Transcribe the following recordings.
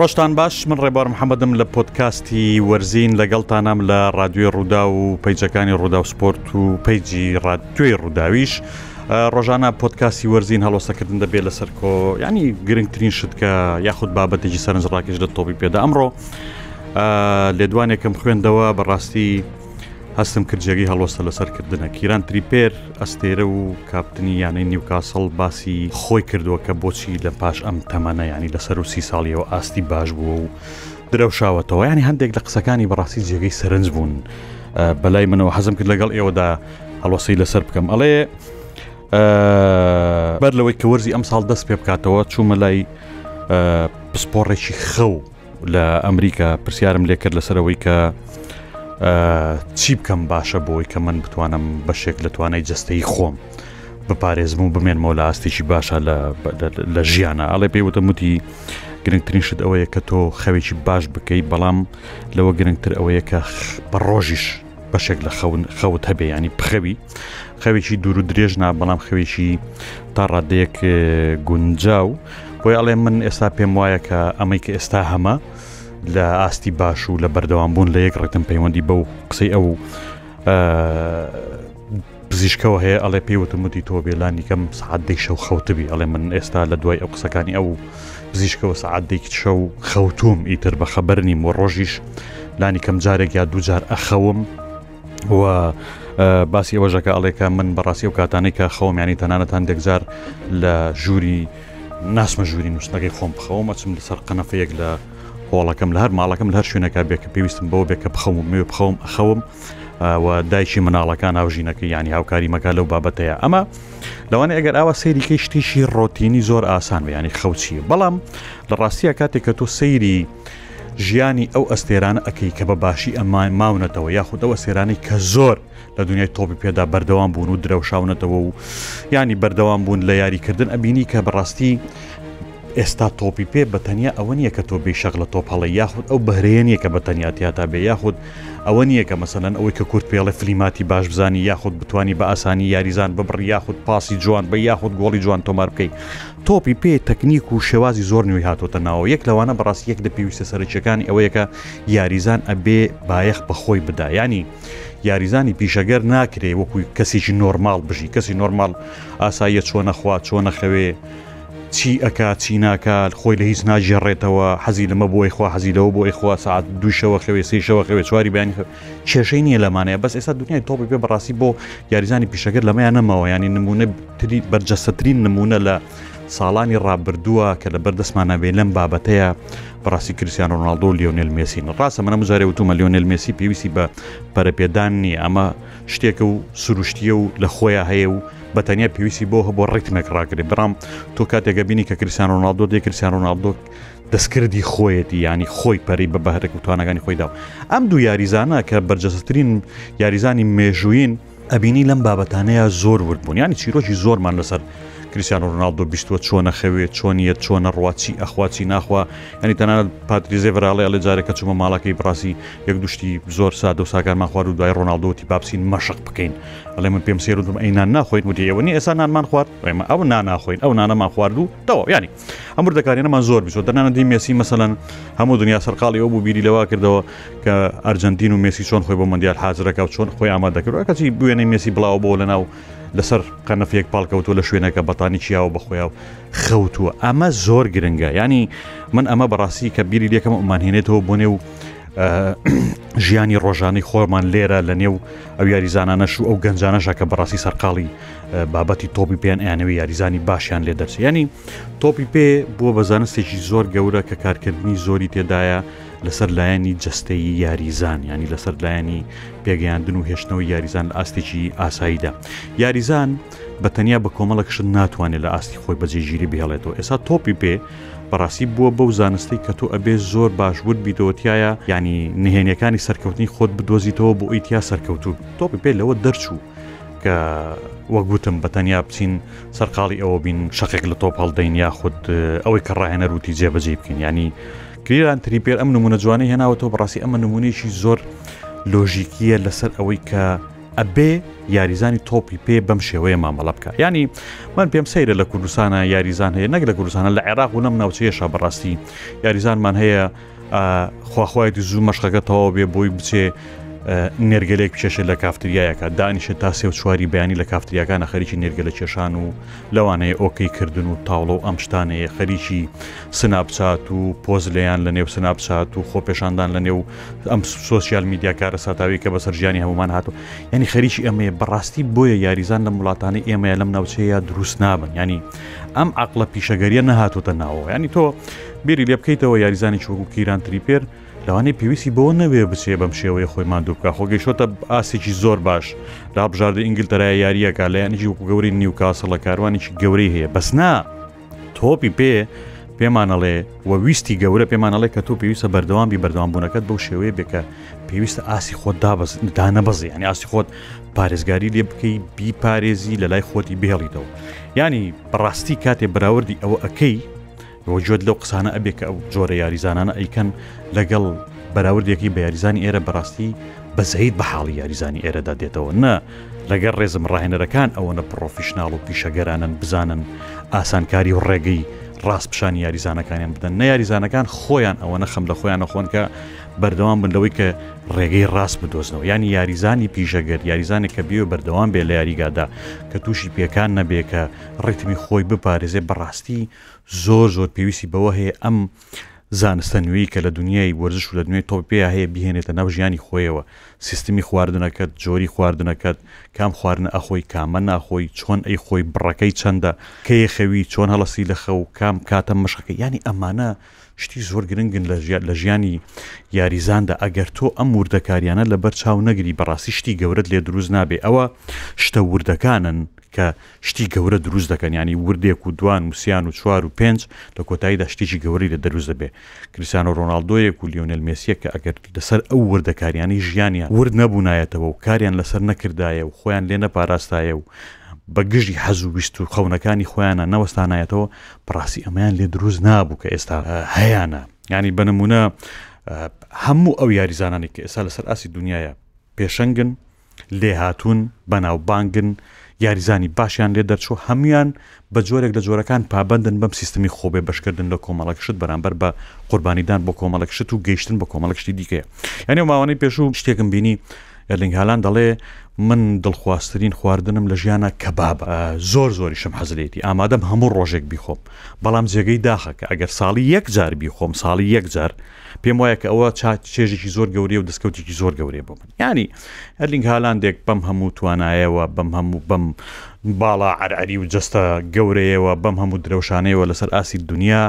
ڕۆژتان باش من ڕێبار محەممەدم لە پۆتکاستی وەرزین لەگەڵتانام لە ڕادوێ ڕوودا و پیجەکانی ڕوودا و سپۆرت و پیجی ڕادتوێ ڕووداویش ڕۆژانە پۆتکاسی وەرزین هەڵۆسەکردن دەبێت لەسەر کۆ ینی گرنگترین شت کە یاخود بابەتێکی سەرنج ڕاکێش لە تۆپی پێدا ئەمڕۆ لێدوانێکم خوێندەوە بەڕاستی هەستم کرد جێگەی هەڵۆستە لەسەر کردنە کیران تریپێر ئەستێرە و کاپتنی یانەی نیوکاسڵ باسی خۆی کردووە کە بۆچی لە پاش ئەم تەمەنە ینی لەسەر و سی ساڵیەوە ئاستی باش بووە و درەوشاوەتەوە ینی هەندێک لە قسەکانی بەڕاستی جێگەی سەرنج بوون بەلای منەوە حەزم کرد لەگەڵ ئێوەدا هەڵۆسی لەسەر بکەم ئەڵێ بەر لەوەی کە وەرزی ئەم ساڵ دەست پێ بکاتەوە چوومە لای پسپۆڕێکی خەو لە ئەمریکا پرسیارم لێ کرد لەسەر ئەوەی کە چی بکەم باشە بۆی کە من بتوانم بەشێک لە توانای جستەی خۆم بپارێزم و بمێنمەوە لە ئاستێکی باشە لە ژیانە ئەڵێ پێی وتەموتی گرنگترین شت ئەوەیە کە تۆ خەوێکی باش بکەیت بەڵام لەوە گرنگتر ئەوەیە کە بە ڕۆژیش بەشێک لە خەون خەوت هەبێ ینی بخەوی خەوێکی دوور و درێژ نا بەڵام خەوێکی تا ڕادەیەک گونجا و بۆی ئەڵێ من ئێستا پێم وایە کە ئەمەی کە ئێستا هەمە لە ئاستی باش و لە بەردەوام بوون لە یەک ڕێتم پەیوەندی بەو قسەی ئەو پزیشکەوە هەیە ئەڵێ پێی وتممەتی تۆ بێلانی کەم سعاددەی شەو خەوتبی ئەڵێ من ئێستا لە دوای ئەو قسەکانی ئەو پزیشکەوە سعاددەی شەو خەوتوم ئیتر بە خەبەر نیم و ڕۆژیش لانی کەم جارێک یا دوو جار ئەخەوم و باسی ئەوەژەکە ئەڵێکە من بەڕاستی و کاتانی کە خەومیانی تەنانەتان دەگزار لە ژووری ناسمە ژووری نووسنەکەی خۆم بخەوم ئەچم لەسەر قەنەفەیەک لە هۆڵەکەم لە هەر ماڵەکەم لە هەر شوێنەکە بێ کە پێویستم بەوە بێ کە بخەوم و مێ بخەوم ئەخەوم و دایکی مناڵەکان هاوژینەکە ینی هاوکاری مەکە لەو بابەتەیە ئەمە لەوانە ئەگەر ئاوا سەیریکەی شتیشی ڕۆتینی زۆر ئاسان و ینی خەوچیە بەڵام لە ڕاستیە کاتێک کە تۆ سەیری ژیانی ئەو ئەستێرانە ئەکەی کە بە باشی ئە ماونەتەوە یاخود ئەو ئەسێرانەی کە زۆر لە دنیای تۆپی پێدا بەردەوام بوون و درەوشاونەتەوە و ینی بەردەوام بوون لە یاریکردن ئەبینی کە بەڕاستی ئێستا تۆپی پێ بە تەنیا ئەوە نییە کە تۆ بێ شەق لە تۆپ هەڵی یاخود ئەو بەهرەیە نییە کە بە تەنیاتیا تا بێ یاخود ئەوە نییە کە مەسەن ئەوەی کە کورت پێڵە فلیماتی باش بزانی یاخود بتانی بە ئاسانی یاریزان ببڕ یاخود پاسی جوان بە یاخود گۆڵی جوان تۆمار بکەیت تۆپی پێ تەکنیک و شێوازی زۆر نوێی هاتۆتە ناوە یەک لەوانە بەڕاستی یەک لە پێویستە سەرکیەکانی ئەوەیەکە یاریزان ئەبێ بایەخ بەخۆی بدا ینی یاریزانی پیشەگەر ناکرێ وەکوی کەسێکی نۆرمال بژی کەسی نۆرمال ئاساییە چۆنە خوا چۆنە خەوێ چی ئەکا چی ناکات خۆی لە هیچ ناژێڕێتەوە حەزی لەمە بۆی خوا حەزی لەوە بۆی خوا سعات دوشەوە خەوێ سیشەوە خەوێ چواری بەیانی خەوێ کێشەی نییە لەمانەیە بەس ئێستا دنیای تۆپی پێ بەڕاستی بۆ یاریزانی پیشەگەر لەمەیان نەماوە ینی نمونە تری بەرجەستەترین نمونە لە ساڵانی ڕابردووە کە لە بەردەستمان نابێ لەم بابەتەیە بەڕاستی کریسیان ڕۆناالدۆ لیۆنل مێسین ڕاستە منە مجارێ وتومە لیۆنل مێسی پێویستی بە پەرەپێدان نییە ئەمە شتێکە و سروشتیە و لە خۆیان هەیە و بە تەنیا پێویستی بۆ هە بۆ ڕیتمێک ڕاکرێ برام تۆ کاتێکە بینی کە کریسیان ڕۆناالدۆ دێ کریسیان ڕۆناالدۆ دەستکردی خۆیەتی ینی خۆی پەری بە بەهرێک و توانەکانی خۆیدا و ئەم دوو یاریزانە کە بەرجەستترین یاریزانی مێژووین ئەبینی لەم بابەتانەیە زۆر وردبوون ینی چیرۆکی زۆرمان لەسەر کریسیان ڕناالدۆ بیستوە چۆنە خەوێت چۆنیە چۆنە ڕواچی ئەخواچی ناخوا ینی تەنانەت پاتریزێ بەراڵێ لە جارێکە چوومە ماڵەکەی بڕاستی یەک دوشتی زۆر سا دو ساگەرمان خوارد و دوای ڕۆناالدۆتی بابسین مەشق بکەین ئەڵێ من پێم سێرودم ئەینان ناخۆین وتی ئێوە نی ئێسانانمان خوارد ئێمە ئەو ناناخۆین ئەو نانەمان خواردو تەواو ینی ئەم وردەکاریانەمان زۆر بچۆ دەنانە دی مێسی مەسەەن هەموو دنیا سەرقاڵی ئەو بوو بیری لەوا کردەوە کە ئەرجنتین و مێسی چۆن خۆی بۆ مندیال حاجرەکە و چۆن خۆی ئامادەکردەوە کەچی بوێنەی مێسی بڵاو بۆ لەناو لەسەر قەنەفێک پاڵکەوتو لە شوێنەکە بەتانی چیاوە بەخۆیا و خەوتووە ئەمە زۆر گرنگە ینی من ئەمە بەڕاستی کە بیری لەکەم ئەمانهێنێتەوە بۆ نێو ژیانی ڕۆژانی خۆمان لێرە لە نێو ئەو یاریزانانەش و ئەو گەنجانەشە کە بەڕاستی سەرقاڵی بابەتی تۆپی پێیان ئەیانەوەی یاریزانی باشیان لێ دەرچێ ینی تۆپی پێ بووە بە زانستێکی زۆر گەورە کە کارکردنی زۆری تێدایە لەسەر لایەنی جستەیی یاریزان ینی لەسەر لایەنی پێگەیاندن و هێشتنەوەی یاریزان لە ئاستێکی ئاساییدا یاریزان بە تەنیا بە کۆمەڵەکشت ناتوانێت لە ئاستی خۆی بەجێگیری بهێڵێتەوە ئێستا تۆپی پێ بەڕاستی بووە بەو زانستەی کە تۆ ئەبێ زۆر باش ورد بیتەوەتیایە ینی نهێنەکانی سەرکەوتنی خۆت بدۆزیتەوە بۆ ئیتیا سەرکەوتوو تۆپی پێ لەوە دەرچوو کە وەک وتم بە تەنیا بچین سەرقاڵی ئەوە بین شەقێک لە تۆپ هەڵدەین یاخود ئەوەی کە ڕاهێنەر وتی جێبەجێ بکەین ینی کلیران تریپێر ئەم نمونە جوانی هێناوەەوە بەڕاستی ئەمە نمونەیەکی زۆر لۆژیکیە لەسەر ئەوەی کە ئەبێ یاریزانی تۆپی پێ بەم شێوەیە مامەڵە بکە ینی من پێم سەیرە لە کوردستانە یاریزان هەیە نەک لە کوردستانە لە عێراق و لەم ناوچەیەشا بەڕاستی یاریزانمان هەیە خواخوایەتی زوو مەشقەکە تەواو بێ بۆی بچێ نێرگەلێک کێشە لە کافتریایەکە دانیشە تا سێ و چواری بەیانی لە کافتریاکانە خەریکی نێرگەلە کێشان و لەوانەیە ئۆکەی کردن و تاوڵە و ئەم شتانەیە خەریکی سناپچات و پۆز لەیان لە نێو سناپچات و خۆپێشاندان لە نێو ئەم سوسیال میدیاکارە ساتاوی کە بەسەر ژیانی هەمومان هاتو ینی خەریکی ئەمەیە بەڕاستی بۆیە یاریزان لە وڵاتانی ئێمەیە لەم ناوچەیە دروست نابن ینی ئەم عقلە پیشەگەریە نەهاتوتە ناوە ینی تۆ بیری لێ بکەیتەوە یاریزانێکی وەکو کیران تریپێر لەوانەیە پێویستی بەوە نەبێ بچێ بەم شێوەیە خۆی ماندوو بکە خۆ گەیشتۆتە ئاسێکی زۆر باش لە هەڵبژاردە ئینگلتەرای یاریەکە لە یانێکی وەکو گەوری نیوکاسە لە کاروانێکی گەورەی هەیە بەس نا تۆپی پێ پێمانەڵێ و ویستی گەورە پێمانەڵێ کە تۆ پێویستە بەردەوام بی بەردەوامبوونەکەت بەو شێوەیە بێکە پێویستە ئاسی خۆت دابەزدانە بەزی ینی ئاسی خۆت پارێزگاری لێ بکەی بی پارێزی لە لای خۆتی بهێڵیتەوە ینی بەڕاستی کاتێ بەراوردی ئەوە ئەەکەی و گوێت لەو قسانە ئەبێ کە ئەو جۆرە یاریزانانە ئەیکەن لەگەڵ بەراوردێکی بە یاریزانی ئێرە بەڕاستی بەزەیت بە حاڵی یاریزانی ئێرەدا دێتەوە نە لەگەر ڕێزم ڕاهێنەرەکان ئەوەنە پرۆفیشنناڵ و پیشەگەرانن بزانن ئاسانکاری و ڕێگەی ڕاست پیشانی یاریزانەکانیان بدەن نە یاریزانەکان خۆیان ئەوەنە خەم لە خۆیان نەخۆن کە بەردەوام بن لەوەی کە ڕێگەی ڕاست بدۆزنەوە ینی یاریزانی پیشەگەر یاریزانێک کە بێ بەردەوام بێ لە یاریگادا کە تووشی پێکان نەبێ کە ڕیتمی خۆی بپارێزێ بەڕاستی زۆر زۆر پێویستی بەوە هەیە ئەم زانستە نوێی کە لە دنیای وەرزش و لە دنیای تۆپ پێیا هەیە بیهێنێتە ناو ژیانی خۆیەوە سیستمی خواردنەکەت جۆری خواردنەکەت کام خواردنە ئەخۆی کامە ناخۆی چۆن ئەی خۆی بڕەکەی چەندە کەی خەوی چۆن هەڵستی لە خەو کام کاتە مشقەکە ینی ئەمانە شتی زۆر گرنگن لە ژیان لە ژیانی یاریزاندا ئەگەر تۆ ئەم وردەکاریانە لەبەر چاو نەگری بەڕاستی شتی گەورەت لێ دروست نابێ ئەوە شتە وردەکانن کە شتی گەورە دروست دەکەن یانی ورد ێک و دوان و سیان و چوار و پێنج لە کۆتاییدا شتێکی گەورەی لێ دروست دەبێ کریستیانۆ رۆناڵدۆیەک و لیۆنێل مێسیەک کە ئەگەر لەسەر ئەو وردەکاریانەی ژیانیان ورد نەبوونایەتەوە و کاریان لەسەر نەکردایە و خۆیان لێ نەپاراستایە و بە گژی حەز و ویست و خەونەکانی خۆیانە نەوەستانایەتەوە بەڕاستی ئەمەیان لێ دروست نابوو کە ئێستا هەیانە یانی بە نمونە هەموو ئەو یاریزانانی کە ئێستا لەسەر ئاستی دنیاە پێشەنگن لێهاتوون، بەناوبانگن، یاریزانی باشیان لێ دەرچووە، هەموویان بە جۆرێک لە جۆرەکان پابەندن بەم سیستمی خۆبێبەشکردن لە کۆمەڵێک شت بەرامبەر بە قوربانیدان بۆ کۆمەڵێک شت و گەیشتن بە کۆمەڵێک شتی دیکەیە. یانی ئەو ماوانەی پێشوو شتێکم بینی ئێرلینگ هالاند دەڵێ من دڵخوازترین خواردنم لە ژیانا کەبابە، زۆر زۆریشم حەز لێیتی، ئامادەم هەموو ڕۆژێک بیخۆم، بەڵام جێگەی داخە کە ئەگەر ساڵی یەک جار بیخۆم، ساڵی یەک جار، پێموایە کە ئەوە چێژێکی زۆر گەورەیە و دەستکەوتێکی زۆر گەورەیە بۆ من. یانی ئەرلینگ هالاندێک بەم هەموو توانایەوە بەم هەموو بەم باڵا عەرعری و جەستە گەورەیەوە بەم هەموو درەوشانەیەوە لەسەر ئاسی دنیا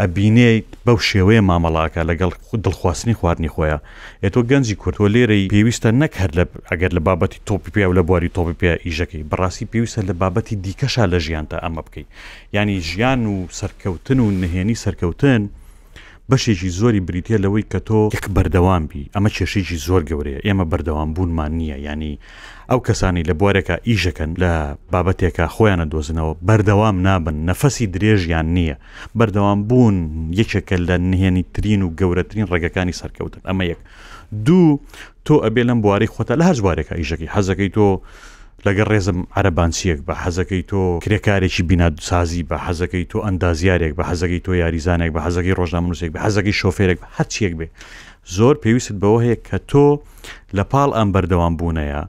ئەبینێت بەو شێوەیە مامەڵاکە لەگەڵ خود دڵخواستنی خواردنی خۆیان ئێتۆ گەنجی کورتوە لێرەی پێویستە نەک هەر لە ئەگەر لە بابەتی تۆپی پێ و لە بواری تۆپی پێ ئیشەکەی بڕاستی پێویستە لە بابەتی دیکەشا لە ژیان تا ئەمە بکەیت ینی ژیان و سەرکەوتن و نهێنی سەرکەوتن بەشێکی زۆری بریتیە لەوەی کە تۆ یەک بەردەوام بی ئەمە کێشەیەکی زۆر گەورەیە ئێمە بەردەوام بوونمان نیە یانی ئەو کەسانەی لە بوارێکا ئیشەکەن لە بابەتێکا خۆیان ئەدۆزنەوە بەردەوام نابن نەفەسی درێژیان نیە بەردەوام بوون یەکێکە لە نهێنی ترین و گەورەترین ڕێگەکانی سەرکەوتن ئەمە یەک دوو تۆ ئەبێ لەم بوارەی خۆتا لە هەر بوارێکا ئیشەکەی حەزەکەی تۆ لەگەڵ ڕێزم عەرەبانچیەک بە حەزەکەی تۆ کرێکارێکی بینا سازی بە حەزەکەی تۆ ئەندازیارێک بە حەزەکەی تۆ یاریزانێک بە حەزەکەی ڕۆژنامەنووسێک بە حەزەکەی شۆفێرێک بە هەرچیەک بێ زۆر پێویستت بەوە هەیە کە تۆ لە پاڵ ئەم بەردەوام بوونەیە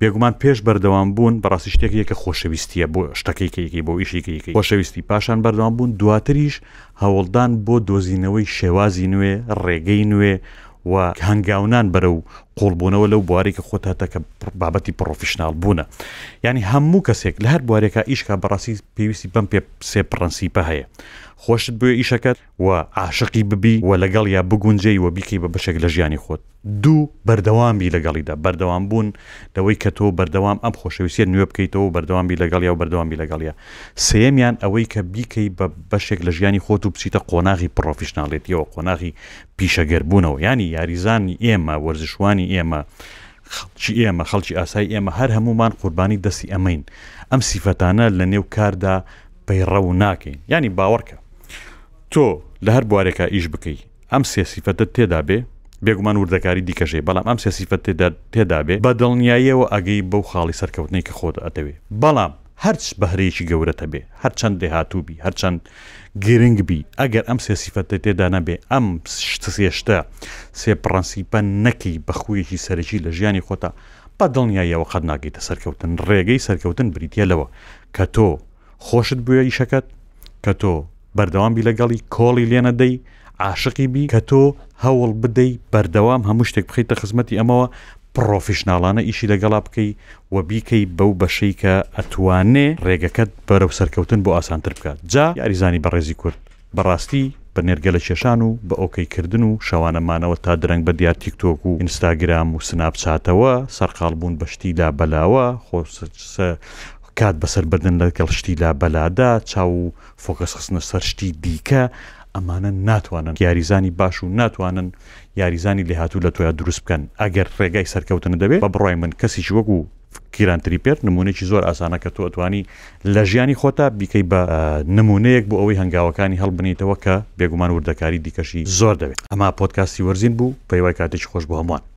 بێگومان پێش بەردەوام بوون بەڕاستی شتێکیە کە خۆشەویستیە بۆ شتەکەی کەیکی بۆ ئیشیکەیکی خۆشەویستی پاشان بەردەوام بوون دواتریش هەوڵدان بۆ دۆزینەوەی شێوازی نوێ ڕێگەی نوێ و هەنگاونان بەرە و قوڵبوونەوە لەو بوارەی کە خۆت هەتە کە بابەتی پڕۆفیشنال بوونە یعنی هەموو کەسێک لە هەر بوارێکە ئیشکا بەڕاستی پێویستی بەم پێ سێ پرەنسیپە هەیە خۆشت بۆ ئیشەکەت و عاشقی ببی و لەگەڵ یا بگونجەی و بیکەی بە بەشێک لە ژیانی خۆت دوو بەردەوامی لەگەڵیدا بەردەوام بوون لەوەی کە تۆ بەردەوام ئەم خۆشەویستە نوێ بکەیتەوە بەردەوامی لەگەڵ یا و بەردەوامی لەگەڵە سێمیان ئەوەی کە بیکەی بە بەشێک لە ژیانی خۆت و بچیتە قۆناغی پرۆفیشنناڵێتیەوە قۆناغی پیشەگەربوونەوە یانی یاریزانانی ئێمە، وەرزشوانی ئێمە، خەڵکی ئێمە، خەڵکی ئاسایی ئێمە هەر هەموومان قوربانی دەستی ئەمەین، ئەم سیفەتانە لە نێو کاردا پەیڕەو ناکەین، یانی باوەڕکە تۆ لە هەر بوارێکا ئیش بکەی ئەم سێ سیفەتت تێدا بێ، بێگومان وردەکاری دیکەش هەیە بەڵام ئەم سێ سیفەتت تێدا بێ بە دڵنیاییەوە ئەگەی بەو خاڵی سەرکەوتنەی کە خۆت ئەتەوێ بەڵام. هەر چ بەهرەیەکی گەورەتە بێ، هەر چەند لێهاتوو بی، هەر چەند گرنگ بی، ئەگەر ئەم سێ سیفەتەی تێدا نەبێ، ئەم سێ شتە، سێ پڕەنسیپە نەکەی بە خوویەکی سەرەکی لە ژیانی خۆتا، بە دڵنیاییەوە قەت ناگەیتە سەرکەوتن. ڕێگەی سەرکەوتن بریتییە لەوە کە تۆ خۆشت بوێ ئیشەکەت، کە تۆ. بەردەوام بی لەگەڵی کۆڵی لێ نەدەی عاشقی بی کە تۆ هەوڵ بدەی بەردەوام هەموو شتێک بخەیتە خزمەتی ئەمەوە پڕۆفیشناڵانە ئیشی لەگەڵا بکەی و بیکەی بەو بەشەی کە ئەتوانێ ڕێگەکەت بەرەو سەرکەوتن بۆ ئاسانتر بکات جا یاریزانی بەڕێزی کورد بەڕاستی بە نێرگەلە کێشان و بە ئۆکەی کردن و شەوانە مانەوە تا درەنگ بە دیار تیک تۆک و ئینستاگرام و سناپ چاتەوە سەرقاڵ بوون بە شتی لا بەلاوە خۆ کات بەسەر بردن لەگەڵ شتی لا بەلادا چاو و فۆکەس خستنە سەر شتی دیکە، ئەمانە ناتوانن یاریزانی باش و ناتوانن یاریزانی لێهاتوو لە تۆیا دروست بکەن، ئەگەر ڕێگای سەرکەوتنت دەوێت، بە بڕوای من کەسێکی وەکو کیران تریپێر نموونەیەکی زۆر ئاسانە کە تۆ ئەتوانی لە ژیانی خۆتا بیکەی بە نموونەیەک بۆ ئەوەی هەنگاوەکانی هەڵبنێیتەوە کە بێگومان وردەکاری دیکەشی زۆر دەوێت. ئەمە پۆدکاستی وەرزین بوو، پێیوای کاتێکی خۆش بۆ هەمووان.